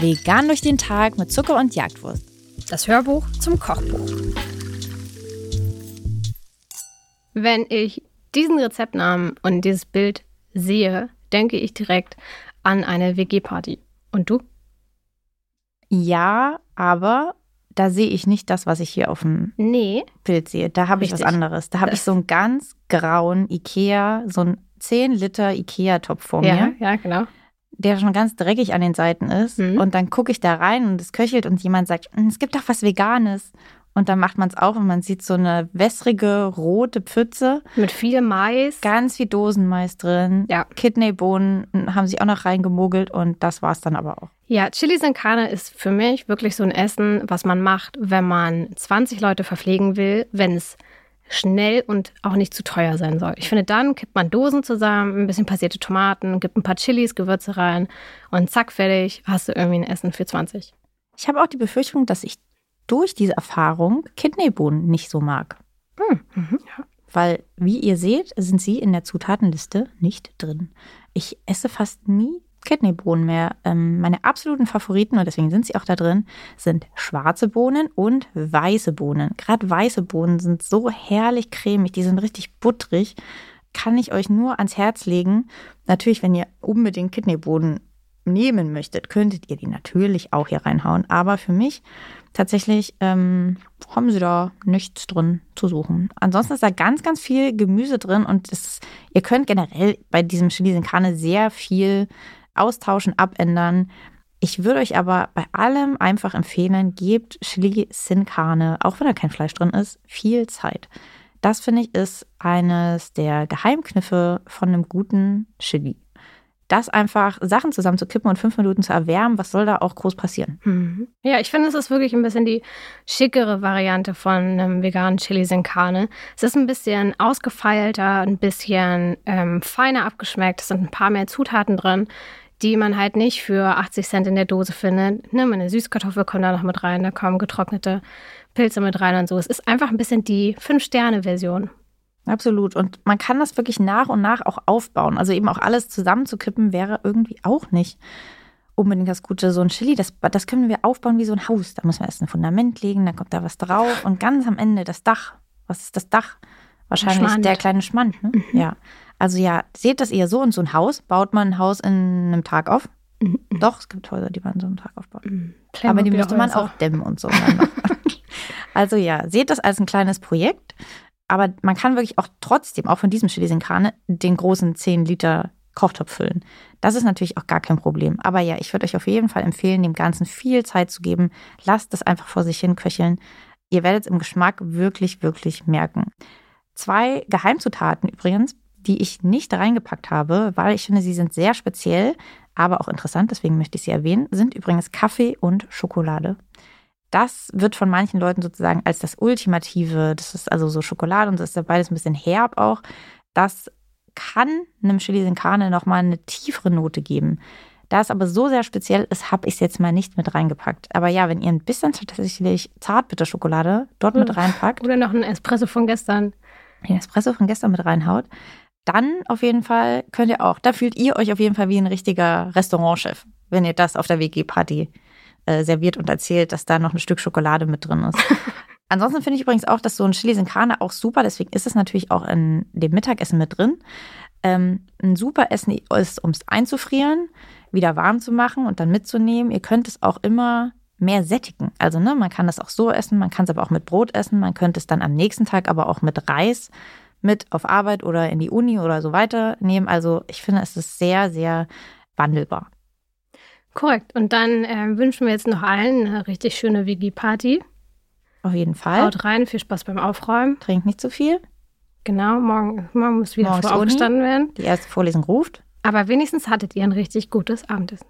Vegan durch den Tag mit Zucker und Jagdwurst. Das Hörbuch zum Kochbuch. Wenn ich diesen Rezeptnamen und dieses Bild sehe, denke ich direkt an eine WG-Party. Und du? Ja, aber da sehe ich nicht das, was ich hier auf dem Nee. Bild sehe. Da habe ich was anderes. Da habe ich so einen ganz grauen Ikea, so einen 10 Liter Ikea-Topf vor Ja, mir, ja, genau. der schon ganz dreckig an den Seiten ist. Mhm. Und dann gucke ich da rein und es köchelt und jemand sagt, "Mm, es gibt doch was Veganes. Und dann macht man es auf und man sieht so eine wässrige, rote Pfütze. Mit viel Mais. Ganz viel Dosenmais drin. Ja. Kidneybohnen haben sie auch noch reingemogelt und das war es dann aber auch. Ja, Chili sin Carne ist für mich wirklich so ein Essen, was man macht, wenn man 20 Leute verpflegen will, wenn es schnell und auch nicht zu teuer sein soll. Ich finde, dann kippt man Dosen zusammen, ein bisschen passierte Tomaten, gibt ein paar Chilis, Gewürze rein und zack, fertig, hast du irgendwie ein Essen für 20. Ich habe auch die Befürchtung, dass ich durch diese Erfahrung Kidneybohnen nicht so mag. Hm, mhm, ja. Weil, wie ihr seht, sind sie in der Zutatenliste nicht drin. Ich esse fast nie Kidneybohnen mehr. Ähm, meine absoluten Favoriten, und deswegen sind sie auch da drin, sind schwarze Bohnen und weiße Bohnen. Gerade weiße Bohnen sind so herrlich cremig, die sind richtig butterig. Kann ich euch nur ans Herz legen. Natürlich, wenn ihr unbedingt Kidneybohnen nehmen möchtet, könntet ihr die natürlich auch hier reinhauen. Aber für mich tatsächlich ähm, haben sie da nichts drin zu suchen. Ansonsten ist da ganz, ganz viel Gemüse drin und das, ihr könnt generell bei diesem Chili sehr viel austauschen, abändern. Ich würde euch aber bei allem einfach empfehlen, gebt Chili sin Carne, auch wenn da kein Fleisch drin ist, viel Zeit. Das finde ich ist eines der Geheimkniffe von einem guten Chili. Das einfach Sachen zusammenzukippen und fünf Minuten zu erwärmen, was soll da auch groß passieren? Mhm. Ja, ich finde, es ist wirklich ein bisschen die schickere Variante von einem veganen Chili sin Carne. Es ist ein bisschen ausgefeilter, ein bisschen ähm, feiner abgeschmeckt. Es sind ein paar mehr Zutaten drin, die man halt nicht für 80 Cent in der Dose findet. Ne, eine Süßkartoffel kommt da noch mit rein, da kommen getrocknete Pilze mit rein und so. Es ist einfach ein bisschen die Fünf-Sterne-Version. Absolut. Und man kann das wirklich nach und nach auch aufbauen. Also eben auch alles zusammenzukippen wäre irgendwie auch nicht unbedingt das Gute. So ein Chili, das, das können wir aufbauen wie so ein Haus. Da muss man erst ein Fundament legen, dann kommt da was drauf und ganz am Ende das Dach. Was ist das Dach? Wahrscheinlich Schmand. der kleine Schmand. Ne? Ja. Also ja, seht das eher so und so ein Haus. Baut man ein Haus in einem Tag auf? Doch, es gibt Häuser, die man in so einem Tag aufbauen. Aber die müsste man auch dämmen und so. also ja, seht das als ein kleines Projekt. Aber man kann wirklich auch trotzdem, auch von diesem Chili den großen 10 Liter Kochtopf füllen. Das ist natürlich auch gar kein Problem. Aber ja, ich würde euch auf jeden Fall empfehlen, dem Ganzen viel Zeit zu geben. Lasst es einfach vor sich hin köcheln. Ihr werdet es im Geschmack wirklich, wirklich merken. Zwei Geheimzutaten übrigens, die ich nicht reingepackt habe, weil ich finde, sie sind sehr speziell, aber auch interessant, deswegen möchte ich sie erwähnen, sind übrigens Kaffee und Schokolade. Das wird von manchen Leuten sozusagen als das Ultimative, das ist also so Schokolade und das ist ja beides ein bisschen herb auch. Das kann einem Chili sin Carne nochmal eine tiefere Note geben. Da es aber so sehr speziell ist, habe ich es jetzt mal nicht mit reingepackt. Aber ja, wenn ihr ein bisschen tatsächlich Zartbitterschokolade dort mit Hm. reinpackt, Oder noch ein Espresso von gestern. den Espresso von gestern mit reinhaut, dann auf jeden Fall könnt ihr auch, da fühlt ihr euch auf jeden Fall wie ein richtiger Restaurantchef, wenn ihr das auf der WG-Party äh, serviert und erzählt, dass da noch ein Stück Schokolade mit drin ist. Ansonsten finde ich übrigens auch, dass so ein Chili sin Carne auch super, deswegen ist es natürlich auch in dem Mittagessen mit drin. Ähm, ein super Essen ist, um es einzufrieren, wieder warm zu machen und dann mitzunehmen. Ihr könnt es auch immer mehr sättigen. Also ne, man kann das auch so essen, man kann es aber auch mit Brot essen, man könnte es dann am nächsten Tag aber auch mit Reis mit auf Arbeit oder in die Uni oder so weiter nehmen. Also ich finde, es ist sehr, sehr wandelbar. Korrekt. Und dann äh, wünschen wir jetzt noch allen eine richtig schöne WG-Party. Auf jeden Fall. Haut rein, viel Spaß beim Aufräumen. Trinkt nicht zu viel. Genau, morgen, morgen muss wieder Morgens früh aufgestanden werden. Die erste Vorlesung ruft. Aber wenigstens hattet ihr ein richtig gutes Abendessen.